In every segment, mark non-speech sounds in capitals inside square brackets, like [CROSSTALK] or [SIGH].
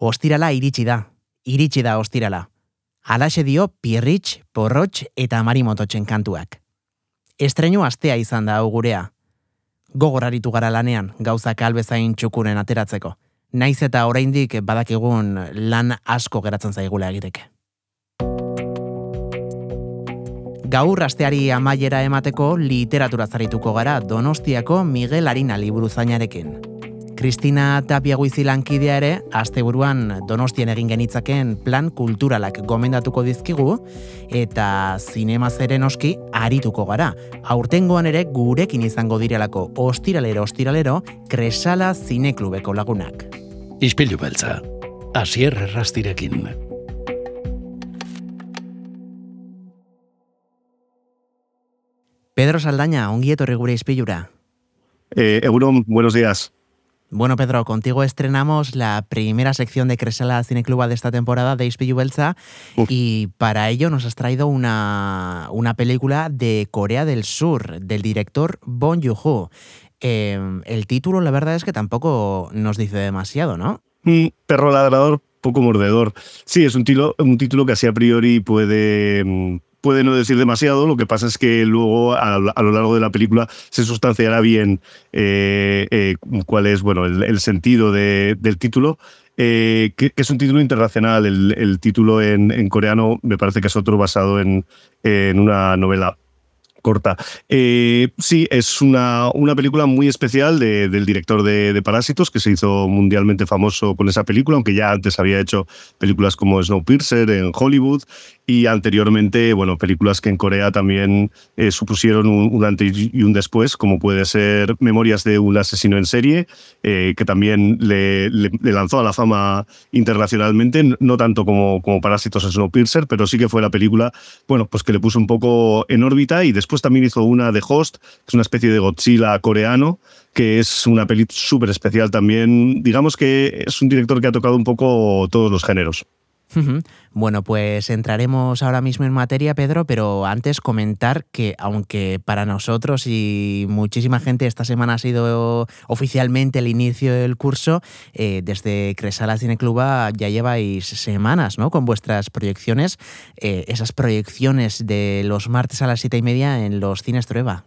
Ostirala iritsi da, iritsi da ostirala. Alaxe dio Pirritx, Porrotx eta Marimototxen kantuak. Estreinu astea izan da hau gurea. Gogoraritu gara lanean, gauzak albezain txukuren ateratzeko. Naiz eta oraindik badakigun lan asko geratzen zaigula egiteke. Gaur asteari amaiera emateko literatura zarituko gara Donostiako Miguel Arina liburuzainarekin. Kristina Tapia lankidea ere, asteburuan Donostien egin genitzaken plan kulturalak gomendatuko dizkigu, eta zinema zeren oski arituko gara. Aurtengoan ere gurekin izango direlako ostiralero ostiralero Kresala Zineklubeko lagunak. Ispilu beltza, asier errastirekin. Pedro Saldaña, ongi etorri gure ispilura. Eh, Egunon, buenos días. Bueno, Pedro, contigo estrenamos la primera sección de Cresala Cinecluba de esta temporada de Ispillu Belza y para ello nos has traído una, una, película de Corea del Sur, del director Bon Joon-ho. Em, el título, la verdad es que tampoco nos dice demasiado, ¿no? perro ladrador, poco mordedor. Sí, es un, tilo, un título que así a priori puede mm, puede no decir demasiado, lo que pasa es que luego a, lo largo de la película se sustanciará bien eh, eh, cuál es bueno, el, sentido del título. Eh, que, es un título internacional. El, título en, coreano me parece que es otro basado en, en una novela corta. Sí, es una, una, película muy especial del director de, Parásitos, que se hizo mundialmente famoso con esa película, aunque ya antes había hecho películas como Snowpiercer en Hollywood y anteriormente, bueno, películas que en Corea también eh, supusieron un, antes y un después, como puede ser Memorias de un asesino en serie, eh, que también le, lanzó a la fama internacionalmente, no tanto como, como Parásitos o Snowpiercer, pero sí que fue la película, bueno, pues que le puso un poco en órbita y Después también hizo una de Host, que es una especie de Godzilla coreano, que es una peli súper especial también. Digamos que es un director que ha tocado un poco todos los géneros. Bueno, pues entraremos ahora mismo en materia, Pedro, pero antes comentar que aunque para nosotros y muchísima gente esta semana ha sido oficialmente el inicio del curso, eh, desde Cresala Cinecluba ya lleváis semanas ¿no? con vuestras proyecciones, eh, esas proyecciones de los martes a las siete y media en los cines Trueba.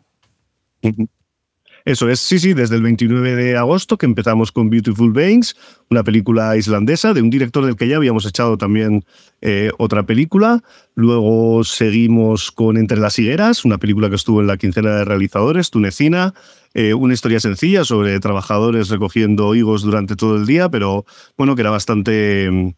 Eso es, sí, sí, desde el 29 de agosto que empezamos con Beautiful Beings, una película islandesa de un director del que ya habíamos echado también eh, otra película. Luego seguimos con Entre las Higueras, una película que estuvo en la quincena de realizadores, tunecina. Eh, una historia sencilla sobre trabajadores recogiendo higos durante todo el día, pero bueno, que era bastante...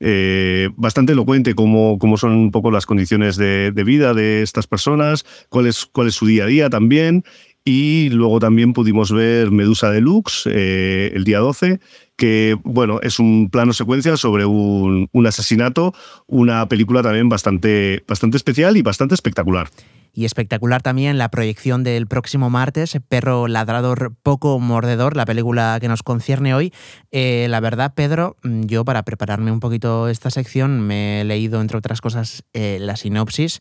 Eh, bastante elocuente cómo, cómo, son un poco las condiciones de, de, vida de estas personas, cuál es, cuál es su día a día también. Y luego también pudimos ver Medusa Deluxe eh, el día 12, que bueno, es un plano secuencia sobre un, un, asesinato, una película también bastante, bastante especial y bastante espectacular. Y espectacular también la proyección del próximo martes, Perro Ladrador Poco Mordedor, la película que nos concierne hoy. Eh, la verdad, Pedro, yo para prepararme un poquito esta sección me he leído, entre otras cosas, eh, la sinopsis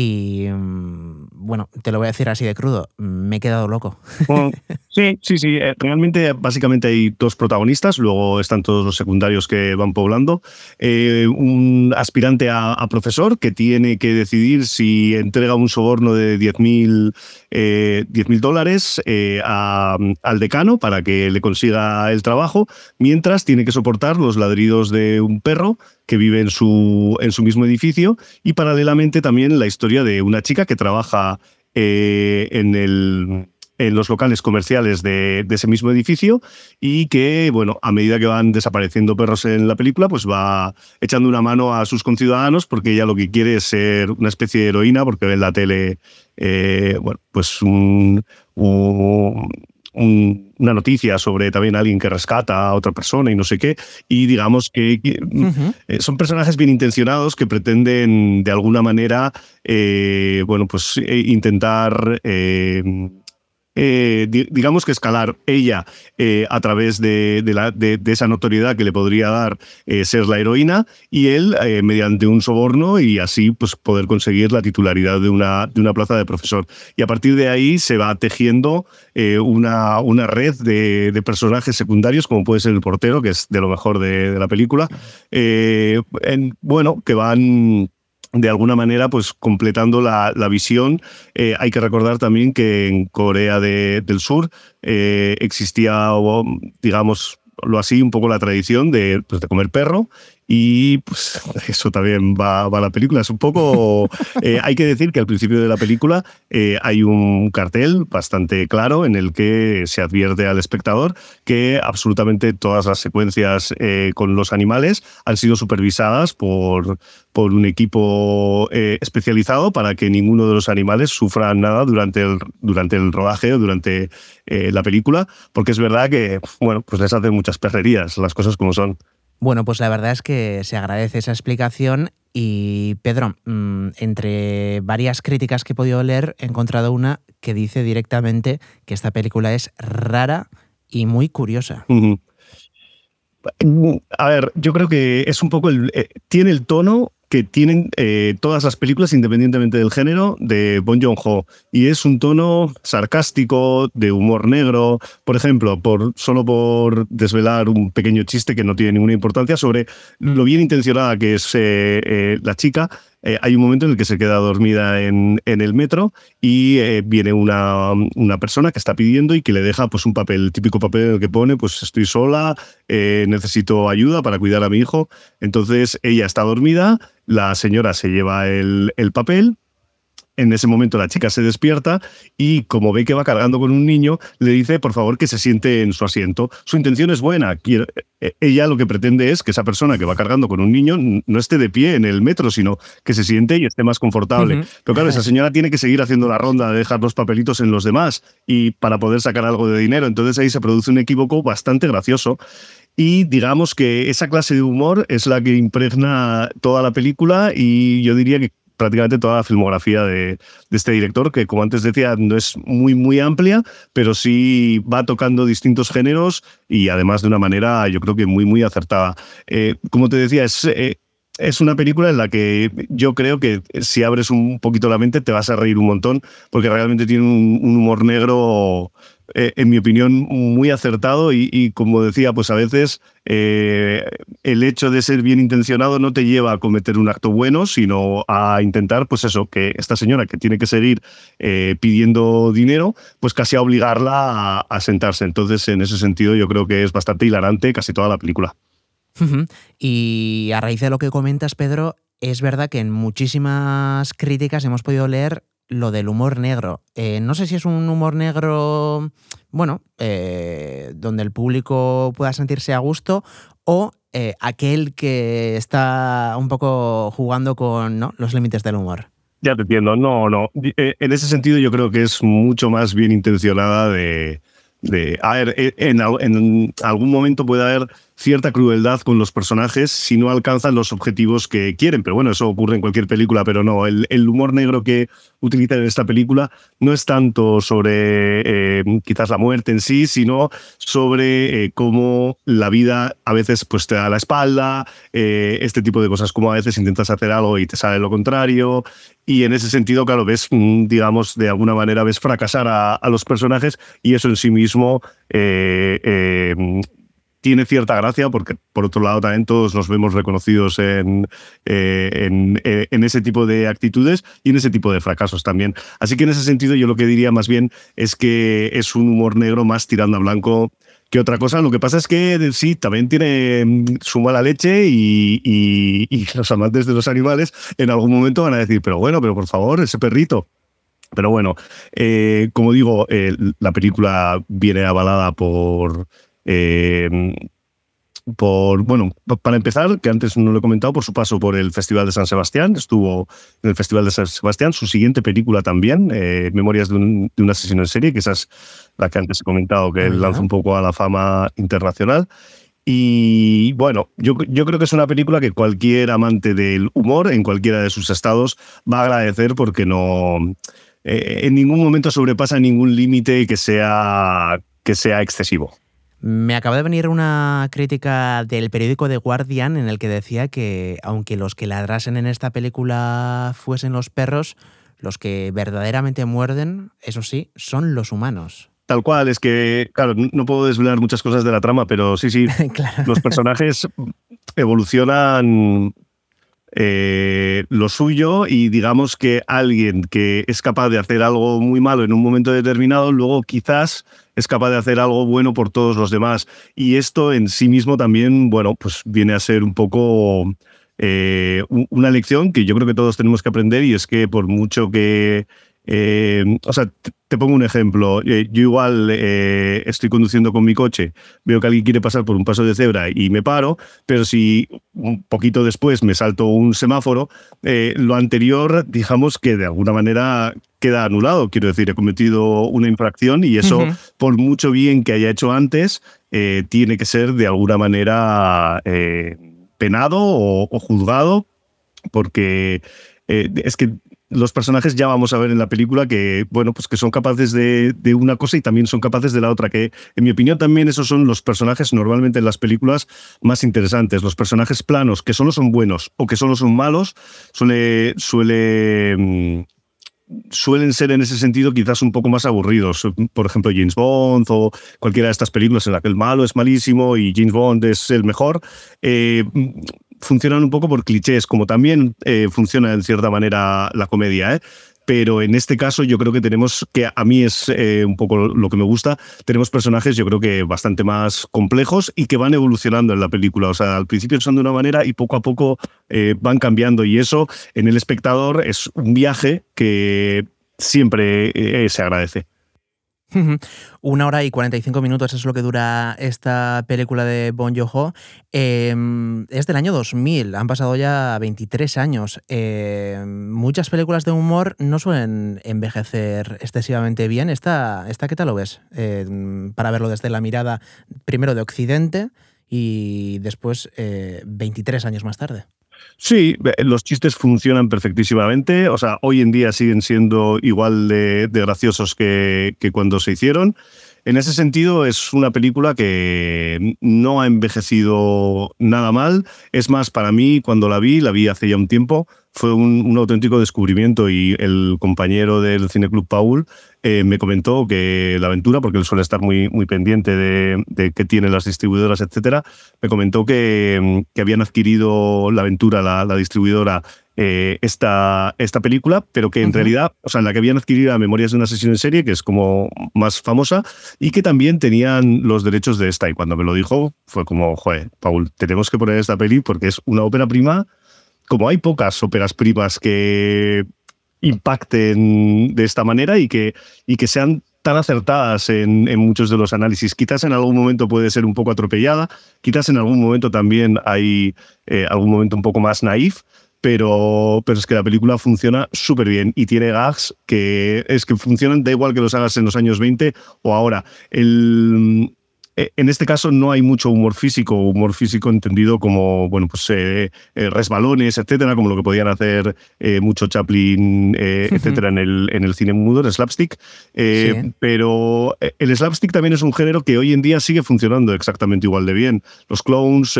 y mm, bueno, te lo voy a decir así de crudo, me he quedado loco. [LAUGHS] sí, sí, sí. Eh, realmente, básicamente hay dos protagonistas, luego están todos los secundarios que van poblando. Eh, un aspirante a, profesor que tiene que decidir si entrega un soborno de 10.000 eh, dólares eh, al decano para que le consiga el trabajo, mientras tiene que soportar los ladridos de un perro que vive en su, en su mismo edificio y paralelamente también la historia de una chica que trabaja eh, en el en los locales comerciales de, ese mismo edificio y que, bueno, a medida que van desapareciendo perros en la película, pues va echando una mano a sus conciudadanos porque ella lo que quiere es ser una especie de heroína porque ve en la tele, eh, bueno, pues un, una noticia sobre también alguien que rescata a otra persona y no sé qué. Y digamos que, eh, son personajes bien intencionados que pretenden de alguna manera, eh, bueno, pues intentar eh, digamos que escalar ella eh, a través de, la, de, esa notoriedad que le podría dar eh, ser la heroína y él mediante un soborno y así pues, poder conseguir la titularidad de una, de una plaza de profesor. Y a partir de ahí se va tejiendo una, una red de, de, personajes secundarios, como puede ser el portero, que es de lo mejor de, la película, en, bueno, que van de alguna manera, pues completando la, visión. Eh, hay que recordar también que en Corea del Sur eh, existía, digamos, lo así, un poco la tradición de, pues, de comer perro y pues eso también va, a la película. Es un poco. [LAUGHS] Eh, hay que decir que al principio de la película eh, hay un cartel bastante claro en el que se advierte al espectador que absolutamente todas las secuencias eh, con los animales han sido supervisadas por, por un equipo especializado para que ninguno de los animales sufra nada durante el, durante el rodaje o durante la película, porque es verdad que, bueno, pues les hacen muchas perrerías, las cosas como son. Bueno, pues la verdad es que se agradece esa explicación y Pedro, mm, entre varias críticas que he podido leer, he encontrado una que dice directamente que esta película es rara y muy curiosa. A ver, yo creo que es un poco el. Eh, tiene el tono que tienen eh, todas las películas, independientemente del género, de Bon Joon-ho. Y es un tono sarcástico, de humor negro. Por ejemplo, por, solo por desvelar un pequeño chiste que no tiene ninguna importancia sobre lo bien intencionada que es eh, eh, la chica, eh, hay un momento en el que se queda dormida en, el metro y eh, viene una, una, persona que está pidiendo y que le deja pues, un papel, el típico papel en el que pone, pues estoy sola, eh, necesito ayuda para cuidar a mi hijo. Entonces ella está dormida, la señora se lleva el, el papel en ese momento la chica se despierta y como ve que va cargando con un niño, le dice por favor que se siente en su asiento. Su intención es buena. Eh, ella lo que pretende es que esa persona que va cargando con un niño no esté de pie en el metro, sino que se siente y esté más confortable. Pero claro, esa señora tiene que seguir haciendo la ronda de dejar los papelitos en los demás y para poder sacar algo de dinero. Entonces ahí se produce un equívoco bastante gracioso. Y digamos que esa clase de humor es la que impregna toda la película y yo diría que prácticamente toda la filmografía de, este director, que como antes decía, no es muy, muy amplia, pero sí va tocando distintos géneros y además de una manera, yo creo que muy, muy acertada. Eh, como te decía, es... Eh, es una película en la que yo creo que si abres un poquito la mente te vas a reír un montón, porque realmente tiene un humor negro eh, en mi opinión, muy acertado y, como decía, pues a veces eh, el hecho de ser bien intencionado no te lleva a cometer un acto bueno, sino a intentar, pues eso, que esta señora que tiene que seguir eh, pidiendo dinero, pues casi a obligarla a, sentarse. Entonces, en ese sentido, yo creo que es bastante hilarante casi toda la película. Y a raíz de lo que comentas, Pedro, es verdad que en muchísimas críticas hemos podido leer lo del humor negro. Eh, no sé si es un humor negro, bueno, eh, donde el público pueda sentirse a gusto o eh, aquel que está un poco jugando con los límites del humor. Ya te entiendo, no, no. En ese sentido yo creo que es mucho más bien intencionada de... de a ver, en, en algún momento puede haber cierta crueldad con los personajes si no alcanzan los objetivos que quieren. Pero bueno, eso ocurre en cualquier película, pero no, el, humor negro que utilizan en esta película no es tanto sobre eh, quizás la muerte en sí, sino sobre eh, cómo la vida a veces pues, te da la espalda, eh, este tipo de cosas, como a veces intentas hacer algo y te sale lo contrario. Y en ese sentido, claro, ves, mm, digamos, de alguna manera ves fracasar a, los personajes y eso en sí mismo tiene cierta gracia porque por otro lado también todos nos vemos reconocidos en, eh, eh, en, ese tipo de actitudes y en ese tipo de fracasos también. Así que en ese sentido yo lo que diría más bien es que es un humor negro más tirando a blanco que otra cosa. Lo que pasa es que sí, también tiene mm, su mala leche y, los amantes de los animales en algún momento van a decir, pero bueno, pero por favor, ese perrito. Pero bueno, eh, como digo, la película viene avalada por eh, por, bueno, para empezar, que antes no lo he comentado, por su paso por el Festival de San Sebastián, estuvo en el Festival de San Sebastián, su siguiente película también, eh, Memorias de, un, de, una sesión en serie, que esa es la que antes he comentado, que lanza un poco a la fama internacional. Y bueno, yo, yo creo que es una película que cualquier amante del humor, en cualquiera de sus estados, va a agradecer porque no eh, en ningún momento sobrepasa ningún límite que sea, que sea excesivo. Me acaba de venir una crítica del periódico The Guardian en el que decía que aunque los que ladrasen en esta película fuesen los perros, los que verdaderamente muerden, eso sí, son los humanos. Tal cual, es que, claro, no puedo desvelar muchas cosas de la trama, pero sí, sí, [LAUGHS] los personajes evolucionan eh, lo suyo y digamos que alguien que es capaz de hacer algo muy malo en un momento determinado, luego quizás es capaz de hacer algo bueno por todos los demás. Y esto en sí mismo también, bueno, pues viene a ser un poco eh, una lección que yo creo que todos tenemos que aprender y es que por mucho que eh, o sea, te, pongo un ejemplo. Eh, yo igual eh, estoy conduciendo con mi coche, veo que alguien quiere pasar por un paso de cebra y me paro, pero si un poquito después me salto un semáforo, lo anterior, digamos que de alguna manera queda anulado. Quiero decir, he cometido una infracción y eso, por mucho bien que haya hecho antes, tiene que ser de alguna manera penado o, o juzgado porque es que los personajes ya vamos a ver en la película que, bueno, pues que son capaces de, una cosa y también son capaces de la otra, que en mi opinión también esos son los personajes normalmente en las películas más interesantes. Los personajes planos, que solo son buenos o que solo son malos, suele, suele, mm, suelen ser en ese sentido quizás un poco más aburridos. Por ejemplo, James Bond o cualquiera de estas películas en la que el malo es malísimo y James Bond es el mejor. Eh, funcionan un poco por clichés, como también eh, funciona en cierta manera la comedia, ¿eh? pero en este caso yo creo que tenemos, que a mí es eh, un poco lo que me gusta, tenemos personajes yo creo que bastante más complejos y que van evolucionando en la película. O sea, al principio son de una manera y poco a poco van cambiando y eso en el espectador es un viaje que siempre se agradece. Una hora y 45 minutos es lo que dura esta película de Bon Joon-ho. Em, es del año 2000, han pasado ya 23 años. Em, muchas películas de humor no suelen envejecer excesivamente bien. ¿Esta, esta qué tal lo ves? Em, para verlo desde la mirada primero de Occidente y después 23 eh, años más tarde. Sí, los chistes funcionan perfectísimamente. O sea, hoy en día siguen siendo igual de, graciosos que, cuando se hicieron. En ese sentido, es una película que no ha envejecido nada mal. Es más, para mí, cuando la vi, la vi hace ya un tiempo, fue un, auténtico descubrimiento y el compañero del Cineclub Paul eh, me comentó que la aventura, porque él suele estar muy, muy pendiente de, qué tienen las distribuidoras, etcétera, me comentó que, habían adquirido la aventura, la distribuidora, eh, esta, esta película, pero que en realidad, o sea, en la que habían adquirido Memorias de una sesión en serie, que es como más famosa, y que también tenían los derechos de esta. Y cuando me lo dijo, fue como, joder, Paul, tenemos que poner esta peli porque es una ópera prima. Como hay pocas óperas primas que impacten de esta manera y que, y que sean tan acertadas en, muchos de los análisis. Quizás en algún momento puede ser un poco atropellada, quizás en algún momento también hay eh, algún momento un poco más naif, pero, pero es que la película funciona súper bien y tiene gags que es que funcionan, da igual que los hagas en los años 20 o ahora. El, eh, en este caso no hay mucho humor físico, humor físico entendido como, bueno, pues eh, eh, resbalones, etcétera, como lo que podían hacer mucho Chaplin, etcétera, en el, en el cine mudo, el slapstick. Pero el slapstick también es un género que hoy en día sigue funcionando exactamente igual de bien. Los clowns,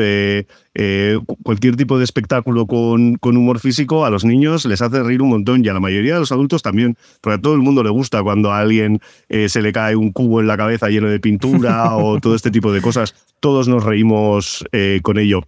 cualquier tipo de espectáculo con, con, humor físico, a los niños les hace reír un montón y a la mayoría de los adultos también, porque a todo el mundo le gusta cuando a alguien se le cae un cubo en la cabeza lleno de pintura [LAUGHS] o todo este tipo de cosas, todos nos reímos eh, con ello.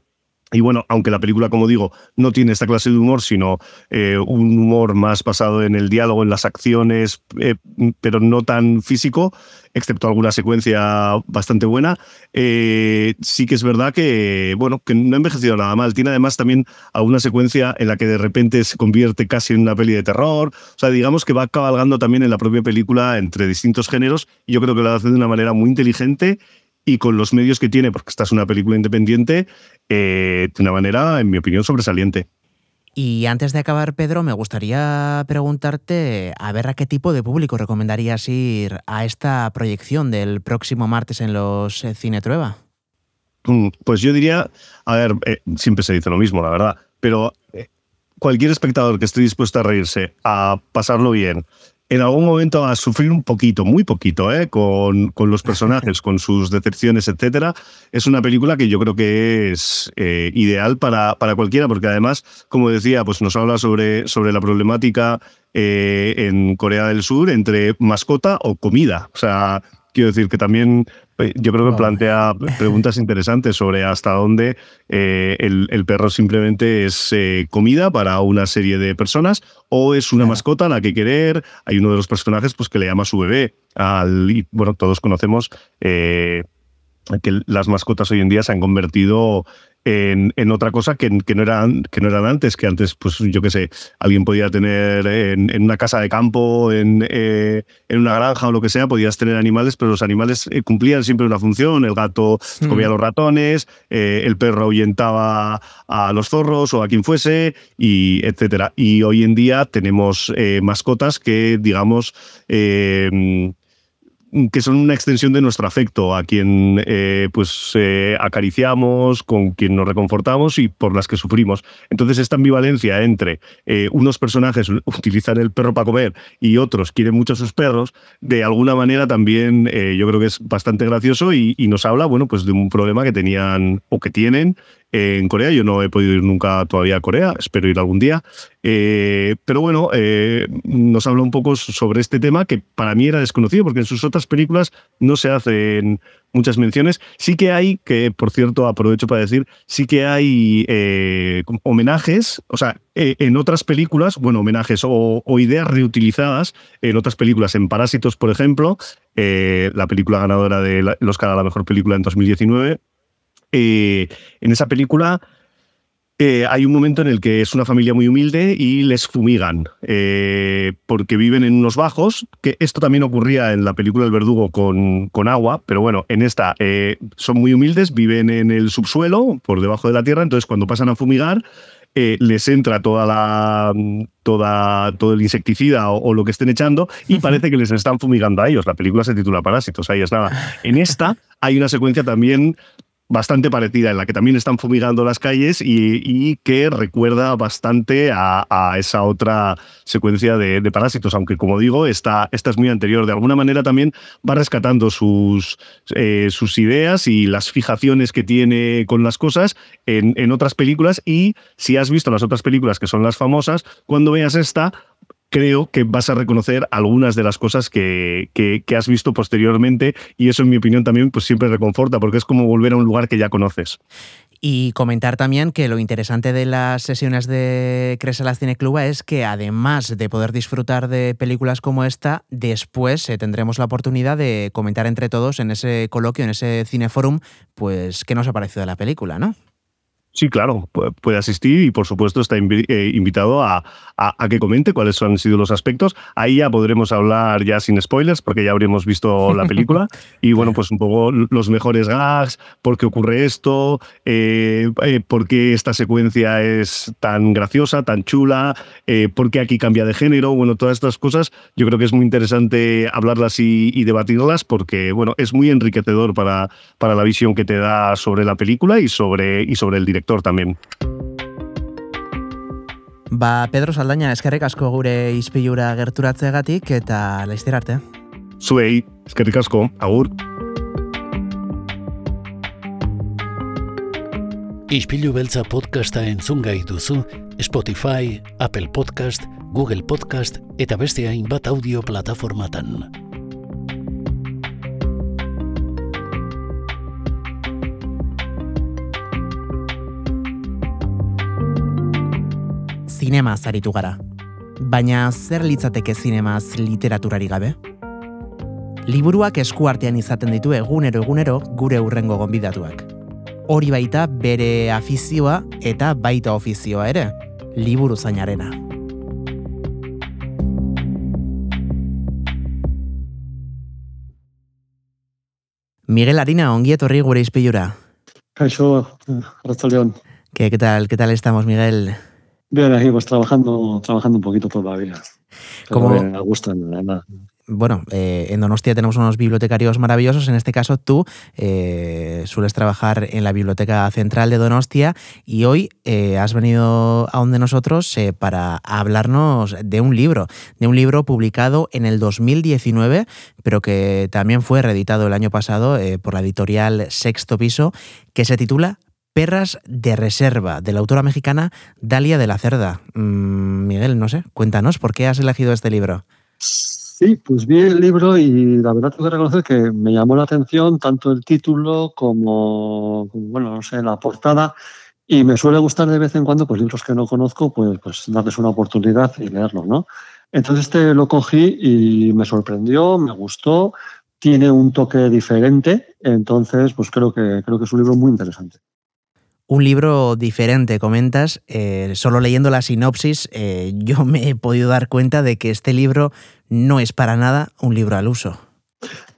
Y bueno, aunque la película, como digo, no tiene esta clase de humor, sino eh, un humor más basado en el diálogo, en las acciones, eh, pero no tan físico, excepto alguna secuencia bastante buena, sí que es verdad que, bueno, que no ha envejecido nada mal. Tiene además también alguna secuencia en la que de repente se convierte casi en una peli de terror. O sea, digamos que va cabalgando también en la propia película entre distintos géneros y yo creo que lo hace de una manera muy inteligente y con los medios que tiene, porque esta es una película independiente, eh, de una manera, en mi opinión, sobresaliente. Y antes de acabar, Pedro, me gustaría preguntarte a ver a qué tipo de público recomendarías ir a esta proyección del próximo martes en los eh, Cine Trueba. Mm, pues yo diría, a ver, eh, siempre se dice lo mismo, la verdad, pero cualquier espectador que esté dispuesto a reírse, a pasarlo bien, en algún momento a sufrir un poquito, muy poquito, ¿eh? con, con los personajes, con sus decepciones, etcétera. Es una película que yo creo que es eh, ideal para, para cualquiera, porque además, como decía, pues nos habla sobre, sobre la problemática eh, en Corea del Sur entre mascota o comida. O sea, quiero decir que también yo creo que plantea preguntas interesantes sobre hasta dónde eh, el, perro simplemente es comida para una serie de personas o es una mascota a la que querer. Hay uno de los personajes pues, que le llama a su bebé. Al, y, bueno, todos conocemos que las mascotas hoy en día se han convertido en, otra cosa que, no eran, que no eran antes, que antes, pues yo qué sé, alguien podía tener en, una casa de campo, en, eh, en, una granja o lo que sea, podías tener animales, pero los animales eh, cumplían siempre una función. El gato mm. comía los ratones, eh, el perro ahuyentaba a los zorros o a quien fuese, y etcétera. Y hoy en día tenemos mascotas que, digamos, que son una extensión de nuestro afecto, a quien eh, pues eh, acariciamos, con quien nos reconfortamos y por las que sufrimos. Entonces esta ambivalencia entre eh, unos personajes [LAUGHS] utilizan el perro para comer y otros quieren mucho a sus perros, de alguna manera también yo creo que es bastante gracioso y, y, nos habla, bueno, pues de un problema que tenían o que tienen en Corea. Yo no he podido ir nunca todavía a Corea, espero ir algún día. Eh, pero bueno, eh, nos habla un poco sobre este tema que para mí era desconocido porque en sus otras películas no se hacen muchas menciones. Sí que hay, que por cierto aprovecho para decir, sí que hay eh, homenajes, o sea, en otras películas, bueno, homenajes o, ideas reutilizadas en otras películas, en Parásitos, por ejemplo, la película ganadora del Oscar a la mejor película en 2019 eh, en esa película eh, hay un momento en el que es una familia muy humilde y les fumigan eh, porque viven en unos bajos, que esto también ocurría en la película El Verdugo con, con agua, pero bueno, en esta son muy humildes, viven en el subsuelo, por debajo de la tierra, entonces cuando pasan a fumigar, les entra toda la, toda, todo el insecticida o, lo que estén echando y parece que les están fumigando a ellos. La película se titula Parásitos, ahí es nada. En esta hay una secuencia también bastante parecida, en la que también están fumigando las calles y, que recuerda bastante a, esa otra secuencia de, parásitos, aunque como digo, esta, esta es muy anterior. De alguna manera también va rescatando sus, eh, sus ideas y las fijaciones que tiene con las cosas en, en otras películas y si has visto las otras películas que son las famosas, cuando veas esta creo que vas a reconocer algunas de las cosas que, que, has visto posteriormente y eso en mi opinión también pues siempre reconforta porque es como volver a un lugar que ya conoces. Y comentar también que lo interesante de las sesiones de Cresalas Cine Club es que además de poder disfrutar de películas como esta, después eh, tendremos la oportunidad de comentar entre todos en ese coloquio, en ese cineforum, pues qué nos ha parecido de la película, ¿no? Sí, claro, puede asistir y por supuesto está eh, invitado a, que comente cuáles han sido los aspectos. Ahí ya podremos hablar ya sin spoilers porque ya habremos visto la película. [LAUGHS] Y bueno, pues un poco los mejores gags, por qué ocurre esto, eh, eh, por qué esta secuencia es tan graciosa, tan chula, por qué aquí cambia de género, bueno, todas estas cosas yo creo que es muy interesante hablarlas y, y debatirlas porque bueno, es muy enriquecedor para, para la visión que te da sobre la película y sobre, y sobre el director director también. Ba, Pedro Saldaña, eskerrik asko gure izpilura gerturatzeagatik eta laizter arte. Zuei, eskerrik asko, agur. Ispilu beltza podcasta entzun gai duzu Spotify, Apple Podcast, Google Podcast eta beste hainbat audio plataformatan. Zinema zaritu gara. Baina zer litzateke zinemaz literaturari gabe? Liburuak eskuartean izaten ditu egunero egunero gure urrengo gonbidatuak. Hori baita bere afizioa eta baita ofizioa ere, liburu zainarena. Miguel Arina, ongi etorri gure izpilura. Kaixo, Ratzaldeon. ¿Qué, ¿Qué tal? ¿Qué tal estamos, Miguel? Bien, aquí pues trabajando, trabajando un poquito todavía. Como me gusta, nada. bueno, eh, en Donostia tenemos unos bibliotecarios maravillosos. En este caso, tú eh, sueles trabajar en la Biblioteca Central de Donostia y hoy eh, has venido a donde nosotros para hablarnos de un libro, de un libro publicado en el 2019, pero que también fue reeditado el año pasado por la editorial Sexto Piso, que se titula Perras de Reserva, de la autora mexicana Dalia de la Cerda. Mm, Miguel, no sé, cuéntanos, ¿por qué has elegido este libro? Sí, pues vi el libro y la verdad tengo que reconocer que me llamó la atención tanto el título como, bueno, no sé, la portada. Y me suele gustar de vez en cuando, pues libros que no conozco, pues, pues darles una oportunidad y leerlos, ¿no? Entonces este lo cogí y me sorprendió, me gustó, tiene un toque diferente, entonces pues creo que, creo que es un libro muy interesante un libro diferente, comentas. Eh, solo leyendo la sinopsis, eh, yo me he podido dar cuenta de que este libro no es para nada un libro al uso.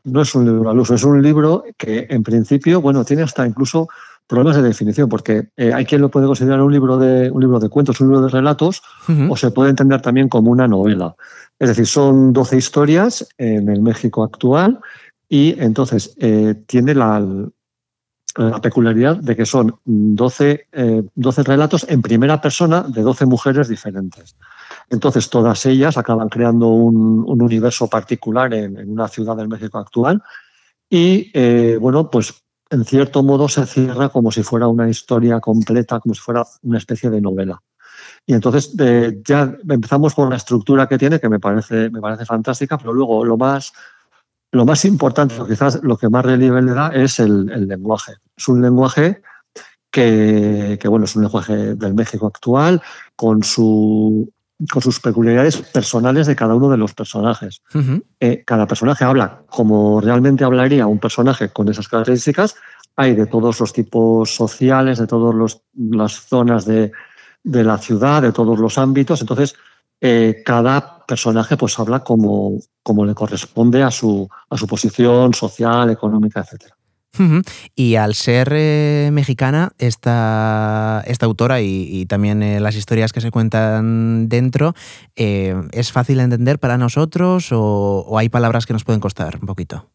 No es un libro al uso, es un libro que en principio, bueno, tiene hasta incluso problemas de definición, porque eh, hay quien lo puede considerar un libro de, un libro de cuentos, un libro de relatos, o se puede entender también como una novela. Es decir, son 12 historias en el México actual y entonces tiene la, la peculiaridad de que son 12, 12, eh, relatos en primera persona de 12 mujeres diferentes. Entonces, todas ellas acaban creando un, universo particular en, una ciudad del México actual y, eh, bueno, pues en cierto modo se cierra como si fuera una historia completa, como si fuera una especie de novela. Y entonces eh, ya empezamos con la estructura que tiene, que me parece, me parece fantástica, pero luego lo más lo más importante, quizás lo que más relieve le da, es el, lenguaje. Es un lenguaje que, bueno, es un lenguaje del México actual, con, su, con sus peculiaridades personales de cada uno de los personajes. Eh, cada personaje habla como realmente hablaría un personaje con esas características. Hay de todos los tipos sociales, de todas las zonas de, de la ciudad, de todos los ámbitos. Entonces, eh, cada personaje pues habla como, como le corresponde a su, a su posición social, económica, etc. Y al ser eh, mexicana, esta, esta autora y, también eh, las historias que se cuentan dentro, ¿es fácil de entender para nosotros o, hay palabras que nos pueden costar un poquito?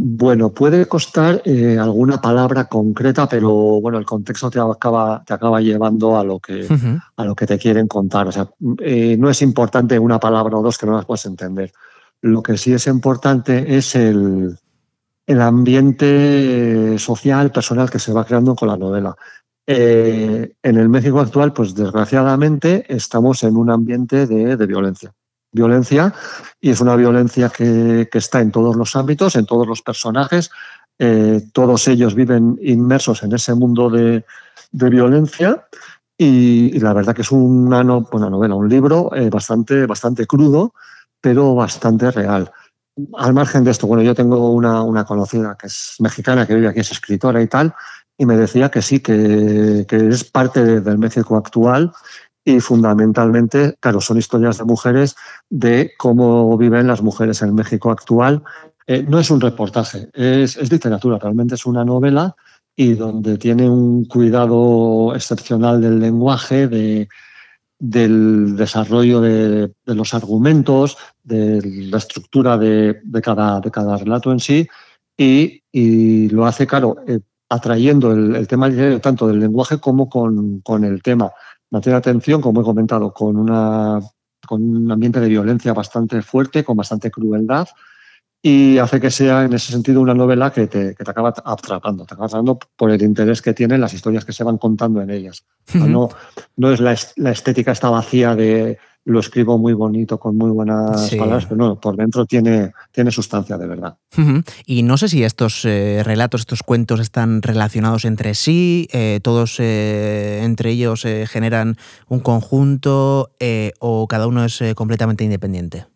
Bueno, puede costar eh, alguna palabra concreta, pero bueno, el contexto te acaba, te acaba llevando a lo, que, a lo que te quieren contar. O sea, eh, no es importante una palabra o dos que no las puedas entender. Lo que sí es importante es el, el ambiente social, personal que se va creando con la novela. Eh, en el México actual, pues desgraciadamente estamos en un ambiente de, de violencia violencia y es una violencia que, está en todos los ámbitos, en todos los personajes. Eh, todos ellos viven inmersos en ese mundo de, violencia y, la verdad que es una, una novela, un libro eh, bastante, bastante crudo, pero bastante real. Al margen de esto, bueno, yo tengo una, una conocida que es mexicana, que vive aquí, es escritora y tal, y me decía que sí, que, que es parte del México actual y fundamentalmente, claro, son historias de mujeres de cómo viven las mujeres en México actual. Eh, no es un reportaje, es, literatura, realmente es una novela y donde tiene un cuidado excepcional del lenguaje, de, del desarrollo de, los argumentos, de la estructura de, cada, de cada relato en sí y, lo hace, claro, eh, atrayendo el, tema tanto del lenguaje como con, con el tema mantiene atención, como he comentado, con, una, con un ambiente de violencia bastante fuerte, con bastante crueldad, y hace que sea en ese sentido una novela que te, que te acaba atrapando, te acaba atrapando por el interés que tienen las historias que se van contando en ellas. no, no es la, la, estética esta vacía de lo escribo muy bonito, con muy buenas palabras, pero no, por dentro tiene, tiene sustancia de verdad. Y no sé si estos eh, relatos, estos cuentos están relacionados entre sí, eh, todos eh, entre ellos generan un conjunto o cada uno es completamente independiente.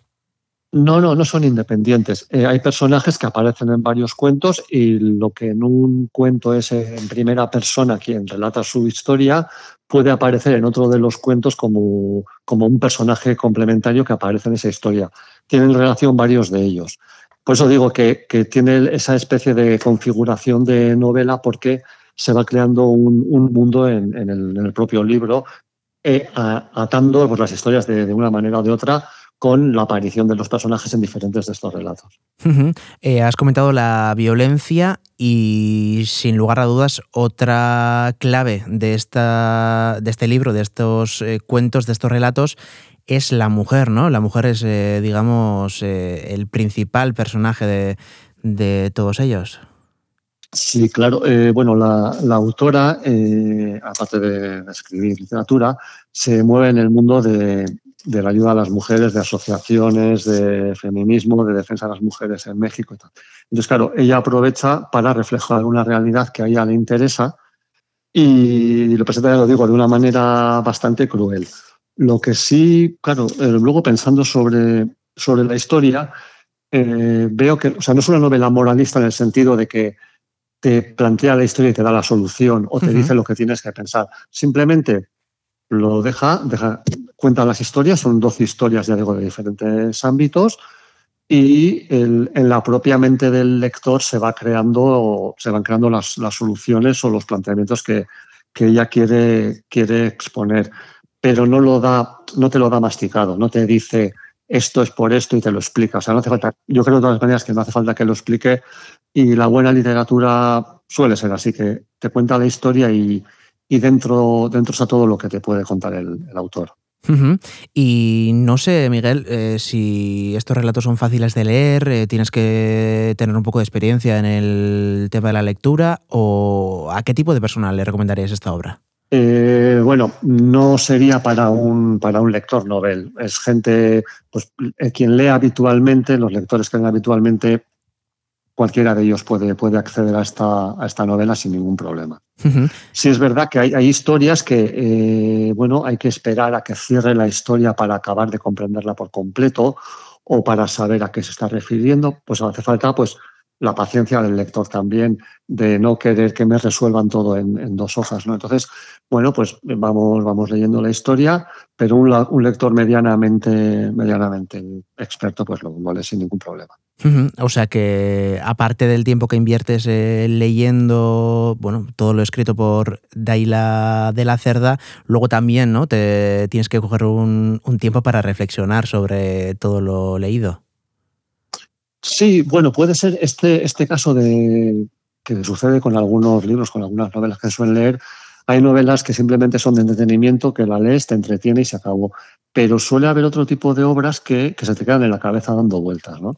No, no, no son independientes. hay personajes que aparecen en varios cuentos y lo que en un cuento es en primera persona quien relata su historia, puede aparecer en otro de los cuentos como, como un personaje complementario que aparece en esa historia. Tienen relación varios de ellos. Por eso digo que, que tiene esa especie de configuración de novela porque se va creando un, un mundo en, en, el, en, el, propio libro, eh, atando pues, las historias de, de, una manera o de otra con la aparición de los personajes en diferentes de estos relatos. Eh, has comentado la violencia y sin lugar a dudas otra clave de, esta, de este libro, de estos eh, cuentos, de estos relatos, es la mujer, ¿no? La mujer es, eh, digamos, el principal personaje de, todos ellos. Sí, claro. bueno, la, autora, aparte de, escribir literatura, se mueve en el mundo de, de la ayuda a las mujeres, de asociaciones de feminismo, de defensa de las mujeres en México y tal. Entonces, claro, ella aprovecha para reflejar una realidad que a ella le interesa y lo presenta, ya lo digo, de una manera bastante cruel. Lo que sí, claro, eh, luego pensando sobre, sobre la historia, eh, veo que, o sea, no es una novela moralista en el sentido de que te plantea la historia y te da la solución o te dice lo que tienes que pensar. Simplemente lo deja, cuenta las historias, son 12 historias, ya digo, de diferentes ámbitos, y en la propia mente del lector se va creando, se van creando las, soluciones o los planteamientos que, ella quiere, quiere exponer. Pero no no te lo da masticado, no te dice esto es por esto y te lo explica. O sea, no hace falta, yo creo de todas maneras que no hace falta que lo explique y la buena literatura suele ser así, que te cuenta la historia y, y dentro, dentro está todo lo que te puede contar el, autor. Y no sé, Miguel, eh, si estos relatos son fáciles de leer, eh, tienes que tener un poco de experiencia en el tema de la lectura, o a qué tipo de persona le recomendarías esta obra? Eh, bueno, no sería para un, para un lector novel. Es gente, pues quien lee habitualmente, los lectores que leen habitualmente, cualquiera de ellos puede, puede acceder a esta, a esta novela sin ningún problema. Sí es verdad que hay, hay historias que, eh, bueno, hay que esperar a que cierre la historia para acabar de comprenderla por completo o para saber a qué se está refiriendo, pues hace falta pues la paciencia del lector también de no querer que me resuelvan todo en, dos hojas, ¿no? Entonces, bueno, pues vamos, vamos leyendo la historia, pero un, un lector medianamente, medianamente experto, pues lo, lo lee sin ningún problema. O sea que aparte del tiempo que inviertes eh, leyendo, bueno, todo lo escrito por Daila de la Cerda, luego también, ¿no? Te tienes que coger un, tiempo para reflexionar sobre todo lo leído. Sí, bueno, puede ser este, este caso de que sucede con algunos libros, con algunas novelas que suelen leer. Hay novelas que simplemente son de entretenimiento, que la lees, te entretiene y se acabó. Pero suele haber otro tipo de obras que, que se te quedan en la cabeza dando vueltas, ¿no?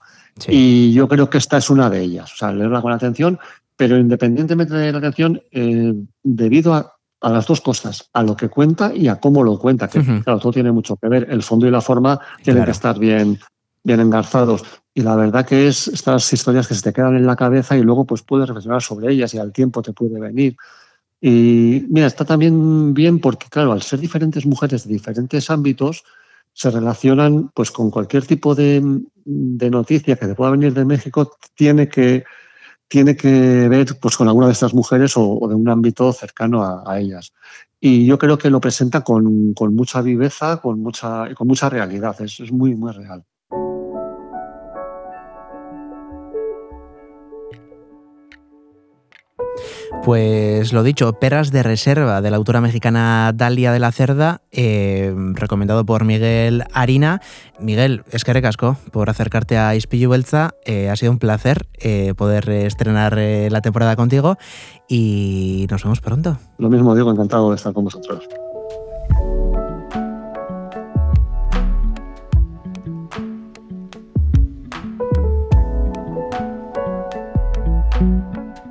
Y yo creo que esta es una de ellas. O sea, leerla con atención, pero independientemente de la atención, eh, debido a, las dos cosas, a lo que cuenta y a cómo lo cuenta, que claro, todo tiene mucho que ver. El fondo y la forma tienen que estar bien, bien engarzados. Y la verdad que es estas historias que se te quedan en la cabeza y luego pues puedes reflexionar sobre ellas y al tiempo te puede venir. Y mira, está también bien porque, claro, al ser diferentes mujeres de diferentes ámbitos, se relacionan pues con cualquier tipo de, noticia que te pueda venir de México, tiene que, tiene que ver pues, con alguna de estas mujeres o, de un ámbito cercano a, ellas. Y yo creo que lo presenta con, mucha viveza, con mucha, con mucha realidad, es, es muy, muy real. Pues lo dicho, Peras de Reserva de la autora mexicana Dalia de la Cerda, eh, recomendado por Miguel Harina. Miguel, es que recasco por acercarte a Ispillu Belza. Eh, ha sido un placer eh, poder estrenar la temporada contigo y nos vemos pronto. Lo mismo digo, encantado de estar con vosotros.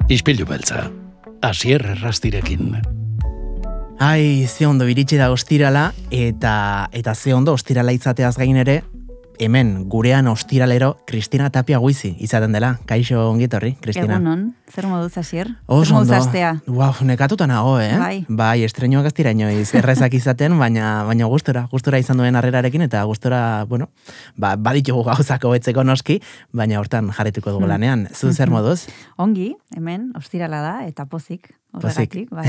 Ispillu Belza asier errastirekin. Ai, ze ondo iritsi da ostirala, eta, eta ze ondo ostirala izateaz gain ere, hemen gurean ostiralero Kristina Tapia guizi izaten dela. Kaixo ongitorri, Kristina. Egunon, zer moduz azier? Oso ondo. Wow, nekatuta nago, eh? Bai. Bai, estreñoak ez dira inoiz errezak izaten, baina, baina gustora, gustora izan duen harrerarekin, eta gustora, bueno, ba, baditugu gauzako betzeko noski, baina hortan jarretuko dugu hmm. lanean. Zu zer moduz? Ongi, hemen, ostirala da, eta pozik. Horregatik, bai.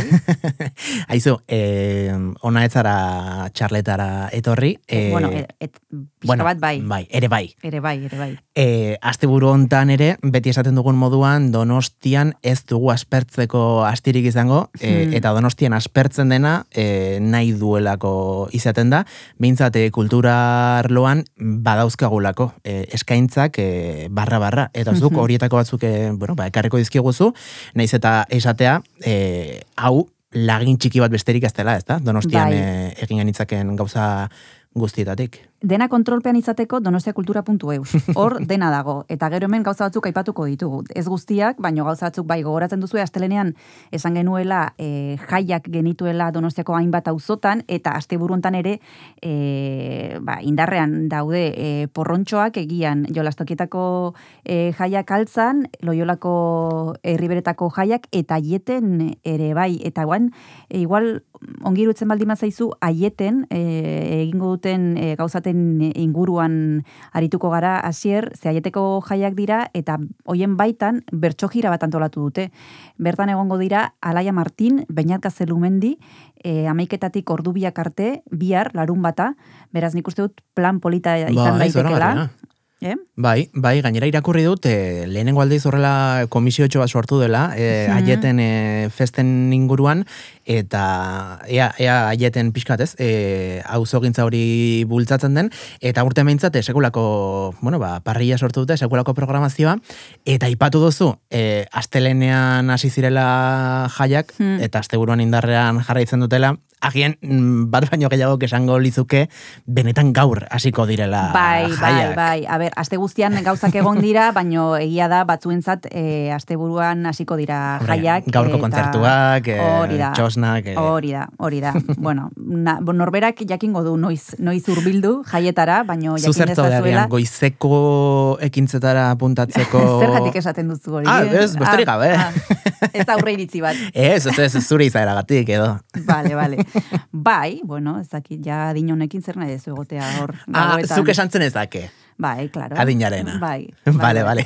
[LAUGHS] Aizu, eh, ona etzara txarletara etorri. Eh, bueno, et, et, bueno, bat bai. Bai, ere bai. Ere bai, ere bai. E, asteburu hontan ere, beti esaten dugun moduan, donostian ez dugu aspertzeko astirik izango, e, eta donostian aspertzen dena e, nahi duelako izaten da, behintzate kultura arloan badauzkagulako e, eskaintzak e, barra-barra, eta zuk horietako batzuk e, bueno, ba, ekarriko dizkiguzu, naiz eta esatea, e, hau lagin txiki bat besterik ez dela, ez da? Donostian bai. e, egin genitzaken gauza guztietatik dena kontrolpean izateko donostiakultura.eu. Hor [LAUGHS] dena dago. Eta gero hemen gauza batzuk aipatuko ditugu. Ez guztiak, baino gauza batzuk bai gogoratzen duzu astelenean esan genuela e, jaiak genituela donostiako hainbat auzotan eta asteburuntan ere e, ba, indarrean daude e, porrontxoak egian jolastokietako e, jaiak altzan, loiolako herriberetako jaiak eta aieten ere bai. Eta guan, e, igual ongirutzen baldima zaizu aieten e, egingo duten e, gauzaten inguruan arituko gara hasier zeaieteko jaiak dira eta hoien baitan bertso gira bat antolatu dute. Bertan egongo dira Alaia Martin, Beñat Gazelumendi, e, amaiketatik ordubiak arte, bihar, larun bata, beraz nik uste dut plan polita izan ba, daitekela. Eh? Bai, bai, gainera irakurri dut, e, lehenengo aldiz horrela komisio bat sortu dela, e, mm aieten e, festen inguruan, eta ea, ea aieten pixkat ez, e, auzogintza hori bultzatzen den, eta urte meintzate, sekulako, bueno, ba, parrilla sortu dute, sekulako programazioa, eta ipatu duzu, e, astelenean hasi zirela jaiak, hmm. eta asteburuan indarrean jarraitzen dutela, agian mm, bat baino gehiago esango lizuke benetan gaur hasiko direla bai, bai jaiak. Bai, bai, A ber, aste guztian gauzak egon dira, [LAUGHS] baino egia da batzuentzat e, asteburuan hasiko dira jaiak. Gaurko kontzertuak, e, txosnak. E. Hori da, hori da. bueno, na, norberak jakingo du noiz, noiz urbildu jaietara, baino jakin dezazuela. goizeko ekintzetara apuntatzeko... [LAUGHS] Zergatik esaten duzu hori. Ah, ez, besterik ah, gabe. Ah, ez aurre iritzi bat. [LAUGHS] ez, ez, ez, zure izaeragatik edo. Vale, vale. [LAUGHS] bai, bueno, ez dakit, ja adinonekin zer nahi dezu egotea hor. Ah, zuk esantzen ez dake. Bai, claro. Adinarena. Bai. [LAUGHS] Vale, vale.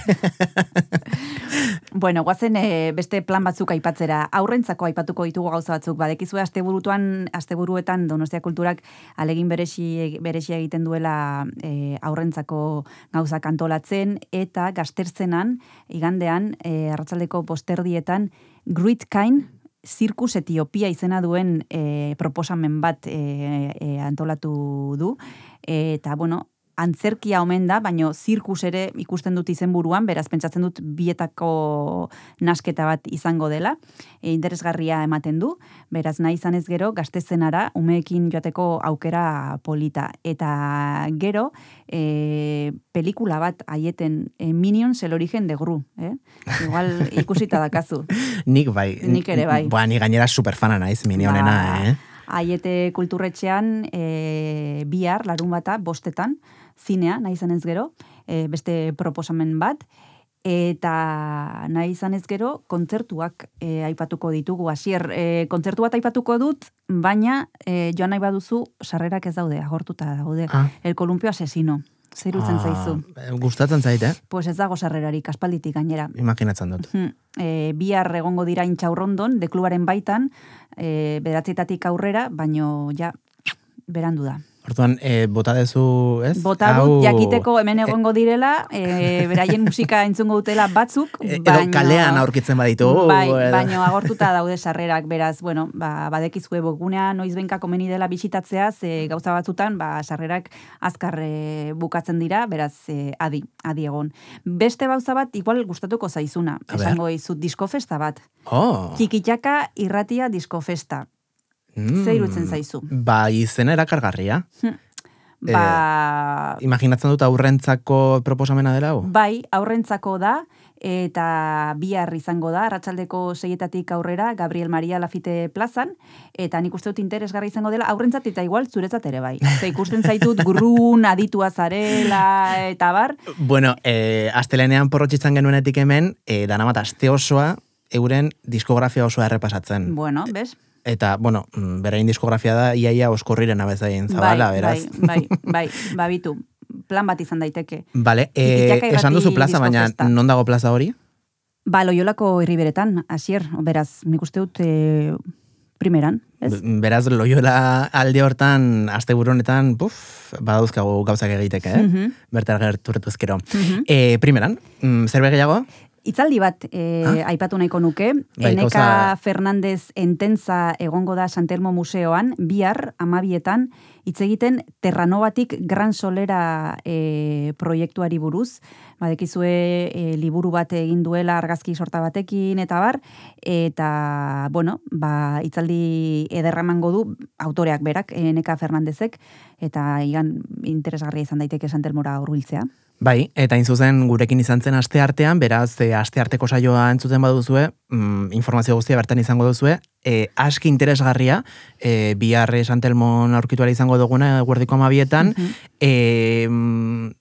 [LAUGHS] bueno, guazen e, beste plan batzuk aipatzera. Aurrentzako aipatuko ditugu gauza batzuk. Badekizu asteburutuan, asteburuetan Donostia Kulturak alegin beresi, beresi egiten duela e, aurrentzako gauzak antolatzen eta gaztertzenan, igandean, e, arratzaldeko posterdietan, Grit Kind, zirkus Etiopia izena duen e, proposamen bat e, e, antolatu du. eta, bueno, antzerkia omen da, baino zirkus ere ikusten dut izenburuan, beraz pentsatzen dut bietako nasketa bat izango dela, e, interesgarria ematen du, beraz nahi izan ez gero, gaztezenara, umeekin joateko aukera polita. Eta gero, e, pelikula bat aieten e, Minions el origen de Gru, eh? Igual ikusita dakazu. [LAUGHS] nik bai. Nik ere bai. Ba, ni gainera superfana naiz Minionena, ba, eh? Aiete kulturretxean e, bihar, larun bata, bostetan, zinea, nahi izan ez gero, e, beste proposamen bat, eta nahi izan ez gero, kontzertuak e, aipatuko ditugu. Hasier, e, kontzertu bat aipatuko dut, baina e, joan nahi baduzu, sarrerak ez daude, agortuta daude. Ah. El kolumpio asesino. Zer utzen ah, zaizu? Gustatzen zait, eh? Pues ez dago sarrerarik, aspalditik gainera. Imaginatzen dut. E, bihar egongo dira intxaurrondon, deklubaren baitan, e, bedatzietatik aurrera, baino ja, berandu da. Orduan, e, bota dezu, ez? Bota dut, jakiteko hemen egongo direla, e, beraien musika entzungo dutela batzuk, e, baino... kalean aurkitzen baditu. Bai, baino agortuta daude sarrerak, beraz, bueno, ba, badekizue bogunea noiz benka komeni dela bisitatzea, ze gauza batzutan, ba, sarrerak azkarre bukatzen dira, beraz, e, adi, adi egon. Beste gauza bat, igual gustatuko zaizuna, esango izut diskofesta bat. Oh. Kikitaka irratia diskofesta. Mm. Zer irutzen zaizu? Ba, izena erakargarria. Hm. Ba... Eh, imaginatzen dut aurrentzako proposamena dela, hau? Bai, aurrentzako da, eta bihar izango da, ratxaldeko seietatik aurrera, Gabriel Maria Lafite plazan, eta nik uste dut interesgarri izango dela, aurrentzat eta igual zuretzat ere bai. Ze ikusten zaitut grun, aditua zarela, eta bar. Bueno, eh, astelenean porrotxitzan genuenetik hemen, eh, danamat aste osoa, euren diskografia osoa errepasatzen. Bueno, bez? Eta, bueno, mm, berain diskografia da, iaia oskorriren abezain zabala, bai, beraz. Bai, bai, bai, babitu. Plan bat izan daiteke. Vale, e, esan duzu plaza, baina non dago plaza hori? Ba, loiolako herriberetan, hasier, beraz, nik uste dut e, primeran, ez? Beraz, loiola alde hortan, aste honetan, buf, badauzkagu gauzak egiteke, eh? Mm -hmm. Bertar gerturetuzkero. Mm -hmm. e, primeran, mm, zer begeago? Itzaldi bat e, ah? aipatu nahiko nuke. Bai, Eneka Fernandez entenza egongo da Santelmo Museoan, bihar, amabietan, hitz egiten Terranobatik Gran Solera e, proiektuari buruz. Badekizue e, liburu bat egin duela argazki sorta batekin eta bar. Eta, bueno, ba, itzaldi ederramango du autoreak berak, Eneka Fernandezek, eta igan interesgarria izan daiteke Santelmora urbiltzea. Bai, eta in zuzen gurekin izan zen aste artean, beraz, e, aste arteko saioa entzuten baduzue, mm, informazio guztia bertan izango duzue, e, aski interesgarria, e, biharre santelmon aurkituara izango duguna, guardiko amabietan, mm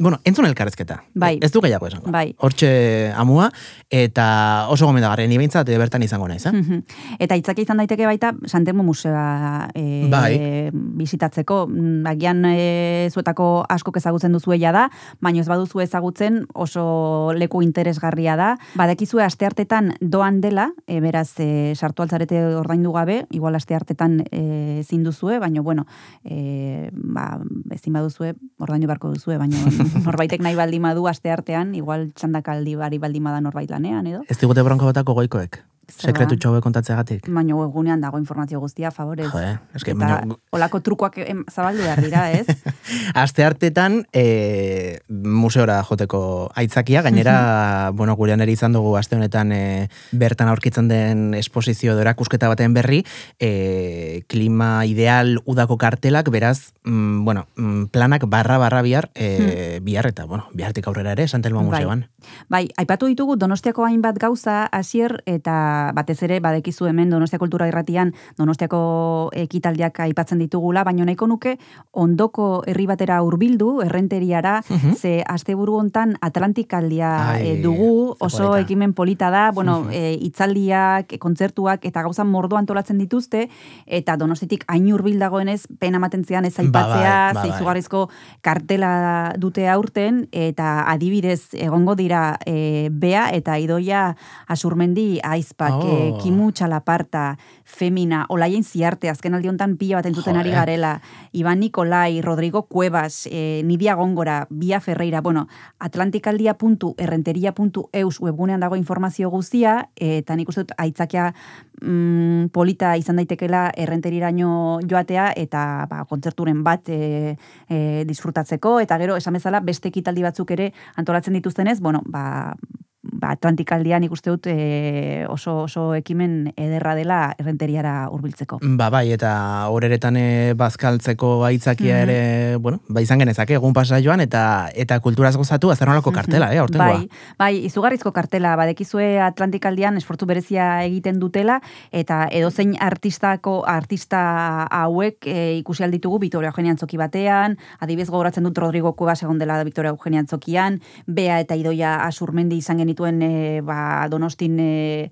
bueno, entzun elkarrezketa. Bai. Ez du gehiago esango. Bai. Hortxe amua, eta oso gomendagarri, ni behintzat bertan izango naiz, eh? Eta itzaki izan daiteke baita, Santelmo Musea e, bai. bizitatzeko. Mm, agian e, zuetako asko ezagutzen duzu da, baina ez baduzu ezagutzen oso leku interesgarria da. Badekizue aste hartetan doan dela, e, beraz, e, sartu altzarete ordaindu gabe, igual aste hartetan e, zinduzue, baina, bueno, e, ba, ezin baduzue, ordaindu barko duzue, baina [LAUGHS] [LAUGHS] norbaitek nahi baldin badu aste artean, igual txandakaldi bari baldin bada norbait lanean, edo? Ez digute bronko batako goikoek. Sekretu txaue kontatzeagatik. Baina webgunean dago informazio guztia, favorez. Jo, eh? Eta baino... olako trukoak zabaldu behar dira, ez? [LAUGHS] Aste hartetan, e, museora joteko aitzakia, gainera, bueno, gurean ere izan dugu aste honetan e, bertan aurkitzen den esposizio dorakusketa baten berri, e, klima ideal udako kartelak, beraz, mm, bueno, mm, planak barra-barra bihar, e, bihar eta, bueno, bihartik aurrera ere, Santelmo bai. Museoan. Bai, aipatu ditugu Donostiako hainbat gauza, hasier eta batez ere badekizu hemen Donostia Kultura Irratian Donostiako ekitaldiak aipatzen ditugula, baina nahiko nuke ondoko herri batera hurbildu, errenteriara, mhm. ze asteburu hontan Atlantikaldia e, dugu, oso ekimen polita da, bueno, uh itzaldiak, kontzertuak eta gauza mordo antolatzen dituzte eta Donostitik hain hurbil dagoenez pena matentzean ez aipatzea, ba, bai, ba, bai. kartela dute aurten eta adibidez egongo dira e, bea eta idoia asurmendi aizpa oh. kimu txalaparta, femina, olaien ziarte, azken aldi honetan pila bat entzuten ari garela, Iban Nikolai, Rodrigo Cuevas, e, Nidia Gongora, Bia Ferreira, bueno, atlantikaldia.errenteria.eus webgunean dago informazio guztia, eta nik uste dut aitzakia mm, polita izan daitekela errenteriraino joatea, eta ba, kontzerturen bat e, e, disfrutatzeko, eta gero, esan bezala, beste ekitaldi batzuk ere antolatzen dituztenez, bueno, ba, ba, Atlantikaldian ikuste dut e, oso, oso ekimen ederra dela errenteriara hurbiltzeko. Ba, bai, eta horeretan e, bazkaltzeko aitzakia mm ere, bueno, ba, izan genezake, egun pasa joan, eta eta kulturaz gozatu, azernolako kartela, mm -hmm. Bai, bai, izugarrizko kartela, badekizue Atlantikaldian esfortu berezia egiten dutela, eta edozein artistako, artista hauek e, ikusi alditugu Victoria Eugenia Antzoki batean, adibez gogoratzen dut Rodrigo Cuevas egon dela Victoria Eugenia Antzokian, Bea eta Idoia Asurmendi izan genituen e, ba, donostin e,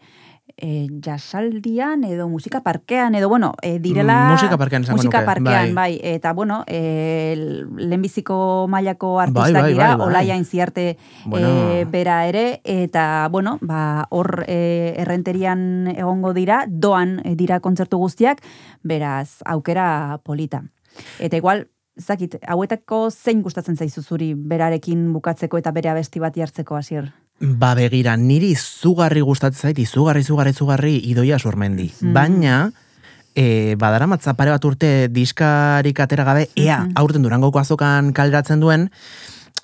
e, jasaldian edo musika parkean edo bueno, e, direla mm, musika parkean musika parkean, bai. bai. eta bueno, e, lehenbiziko mailako artistak bai, bai, dira, bai, bai. olaia inziarte bueno. e, bera ere, eta bueno, ba, hor e, errenterian egongo dira, doan dira kontzertu guztiak, beraz, aukera polita. Eta igual, zakit, hauetako zein gustatzen zaizu zuri berarekin bukatzeko eta bere abesti bat jartzeko hasier? Ba begira, niri izugarri gustatzen zait, izugarri, izugarri, izugarri idoia sormendi. Mm. Baina, e, badara pare bat urte diskarik atera gabe, ea, mm -hmm. aurten durangoko azokan kaleratzen duen,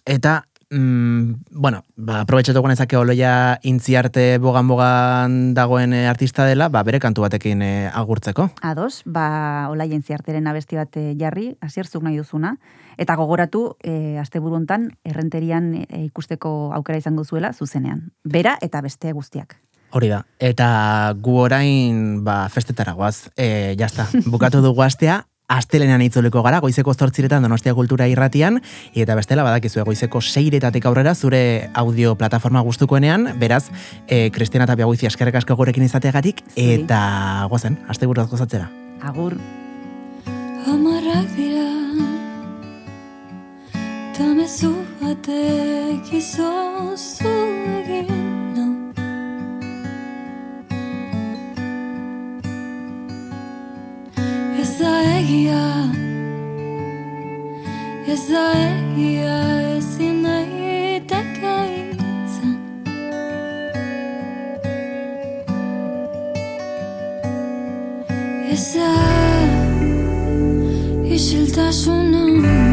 eta Mm, bueno, ba, aprobetxetu genezake oloia intziarte bogan-bogan dagoen eh, artista dela, ba, bere kantu batekin e, agurtzeko. Ados, ba, oloia intziarteren abesti bat eh, jarri, azierzuk nahi duzuna, eta gogoratu, e, azte buruntan, errenterian ikusteko aukera izango zuela, zuzenean. Bera eta beste guztiak. Hori da, eta gu orain ba, festetara guaz, e, jazta, [LAUGHS] bukatu dugu astea, astelenean itzuleko gara, goizeko zortziretan donostia kultura irratian, eta bestela badakizu goizeko seiretatik aurrera zure audio plataforma gustukoenean, beraz, e, Kristina Tapia guizi askerrek asko gurekin izateagatik, eta gozen, aste buruz gozatzera. Agur. Amarrak dira, eta mezu batek izozu egin nau Ez da egia Ez da egia ezin nahi teka izan Ez da isiltasunan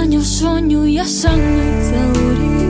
Маню соню шоню я шану целую